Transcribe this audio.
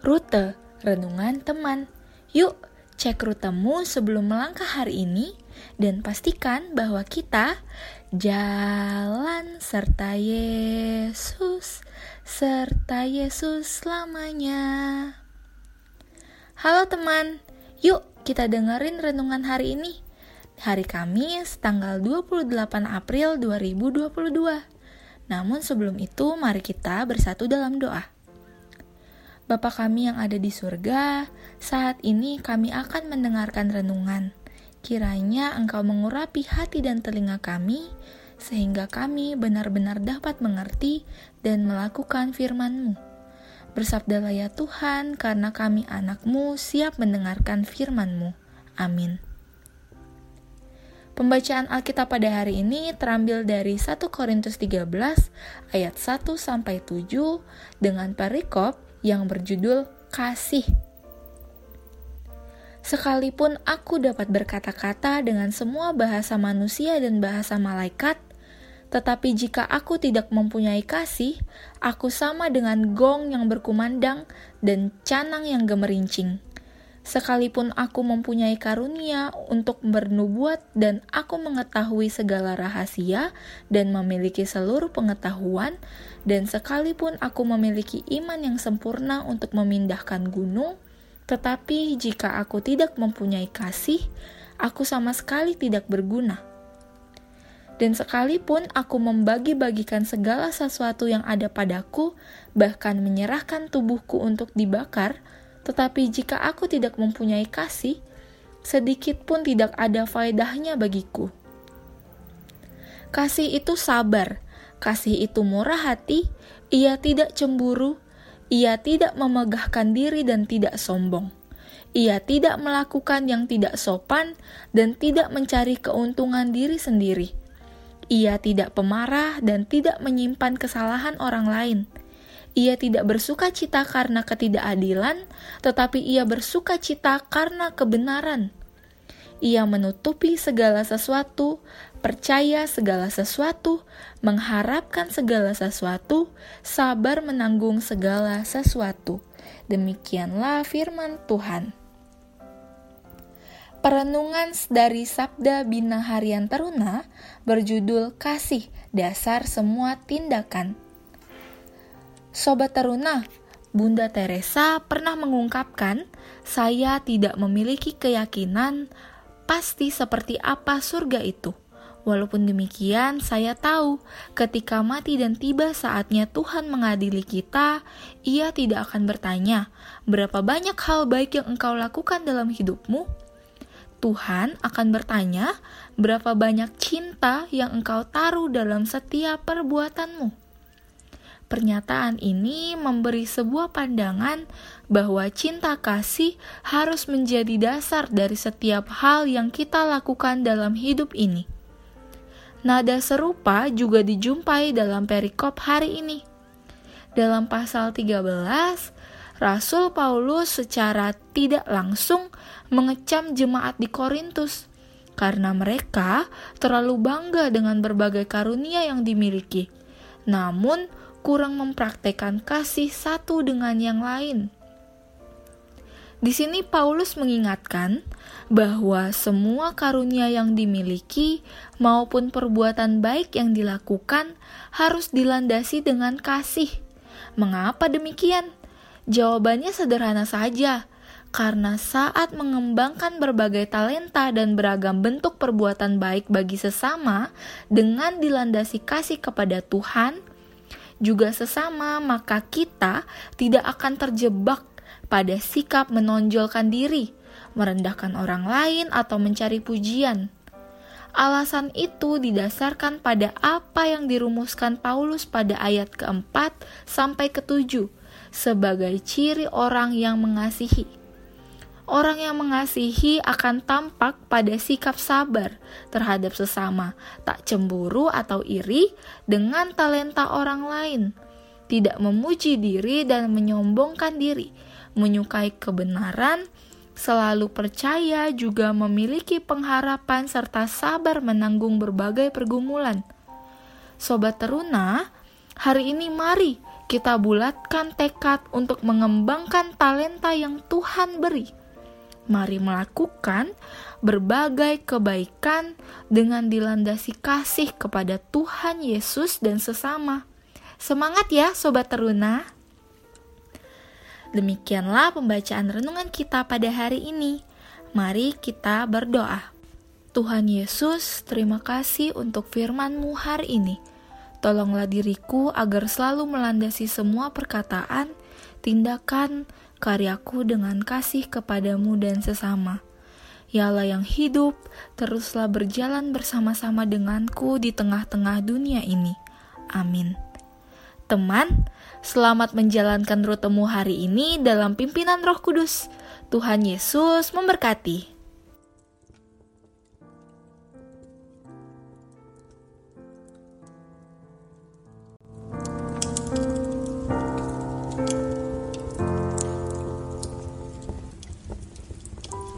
Rute Renungan Teman. Yuk, cek rutemu sebelum melangkah hari ini dan pastikan bahwa kita jalan serta Yesus, serta Yesus selamanya. Halo teman, yuk kita dengerin renungan hari ini. Hari Kamis, tanggal 28 April 2022. Namun sebelum itu, mari kita bersatu dalam doa. Bapa kami yang ada di surga, saat ini kami akan mendengarkan renungan. Kiranya Engkau mengurapi hati dan telinga kami, sehingga kami benar-benar dapat mengerti dan melakukan firman-Mu. Bersabdalah ya Tuhan, karena kami anak-Mu siap mendengarkan firman-Mu. Amin. Pembacaan Alkitab pada hari ini terambil dari 1 Korintus 13 ayat 1 sampai 7 dengan perikop yang berjudul Kasih. Sekalipun aku dapat berkata-kata dengan semua bahasa manusia dan bahasa malaikat, tetapi jika aku tidak mempunyai kasih, aku sama dengan gong yang berkumandang dan canang yang gemerincing. Sekalipun aku mempunyai karunia untuk bernubuat dan aku mengetahui segala rahasia dan memiliki seluruh pengetahuan, dan sekalipun aku memiliki iman yang sempurna untuk memindahkan gunung, tetapi jika aku tidak mempunyai kasih, aku sama sekali tidak berguna. Dan sekalipun aku membagi-bagikan segala sesuatu yang ada padaku, bahkan menyerahkan tubuhku untuk dibakar, tetapi jika aku tidak mempunyai kasih, sedikit pun tidak ada faedahnya bagiku. Kasih itu sabar, Kasih itu murah hati, ia tidak cemburu, ia tidak memegahkan diri dan tidak sombong. Ia tidak melakukan yang tidak sopan dan tidak mencari keuntungan diri sendiri. Ia tidak pemarah dan tidak menyimpan kesalahan orang lain. Ia tidak bersuka cita karena ketidakadilan, tetapi ia bersuka cita karena kebenaran. Ia menutupi segala sesuatu, percaya segala sesuatu, mengharapkan segala sesuatu, sabar menanggung segala sesuatu. Demikianlah firman Tuhan. Perenungan dari Sabda Bina Harian Teruna berjudul Kasih Dasar Semua Tindakan. Sobat Teruna, Bunda Teresa pernah mengungkapkan, "Saya tidak memiliki keyakinan pasti seperti apa surga itu. Walaupun demikian, saya tahu ketika mati dan tiba saatnya Tuhan mengadili kita, Ia tidak akan bertanya, "Berapa banyak hal baik yang engkau lakukan dalam hidupmu?" Tuhan akan bertanya, "Berapa banyak cinta yang engkau taruh dalam setiap perbuatanmu?" Pernyataan ini memberi sebuah pandangan bahwa cinta kasih harus menjadi dasar dari setiap hal yang kita lakukan dalam hidup ini. Nada serupa juga dijumpai dalam perikop hari ini. Dalam pasal 13, Rasul Paulus secara tidak langsung mengecam jemaat di Korintus karena mereka terlalu bangga dengan berbagai karunia yang dimiliki. Namun, kurang mempraktekkan kasih satu dengan yang lain. Di sini Paulus mengingatkan bahwa semua karunia yang dimiliki maupun perbuatan baik yang dilakukan harus dilandasi dengan kasih. Mengapa demikian? Jawabannya sederhana saja. Karena saat mengembangkan berbagai talenta dan beragam bentuk perbuatan baik bagi sesama dengan dilandasi kasih kepada Tuhan, juga sesama, maka kita tidak akan terjebak pada sikap menonjolkan diri, merendahkan orang lain, atau mencari pujian. Alasan itu didasarkan pada apa yang dirumuskan Paulus pada ayat keempat sampai ketujuh sebagai ciri orang yang mengasihi. Orang yang mengasihi akan tampak pada sikap sabar terhadap sesama, tak cemburu atau iri dengan talenta orang lain, tidak memuji diri dan menyombongkan diri, menyukai kebenaran, selalu percaya juga memiliki pengharapan serta sabar menanggung berbagai pergumulan. Sobat teruna, hari ini mari kita bulatkan tekad untuk mengembangkan talenta yang Tuhan beri. Mari melakukan berbagai kebaikan dengan dilandasi kasih kepada Tuhan Yesus dan sesama. Semangat ya, sobat teruna! Demikianlah pembacaan renungan kita pada hari ini. Mari kita berdoa. Tuhan Yesus, terima kasih untuk firman-Mu hari ini. Tolonglah diriku agar selalu melandasi semua perkataan, tindakan, karyaku dengan kasih kepadamu dan sesama. Ya Allah yang hidup, teruslah berjalan bersama-sama denganku di tengah-tengah dunia ini. Amin. Teman, selamat menjalankan rutemu hari ini dalam pimpinan Roh Kudus. Tuhan Yesus memberkati.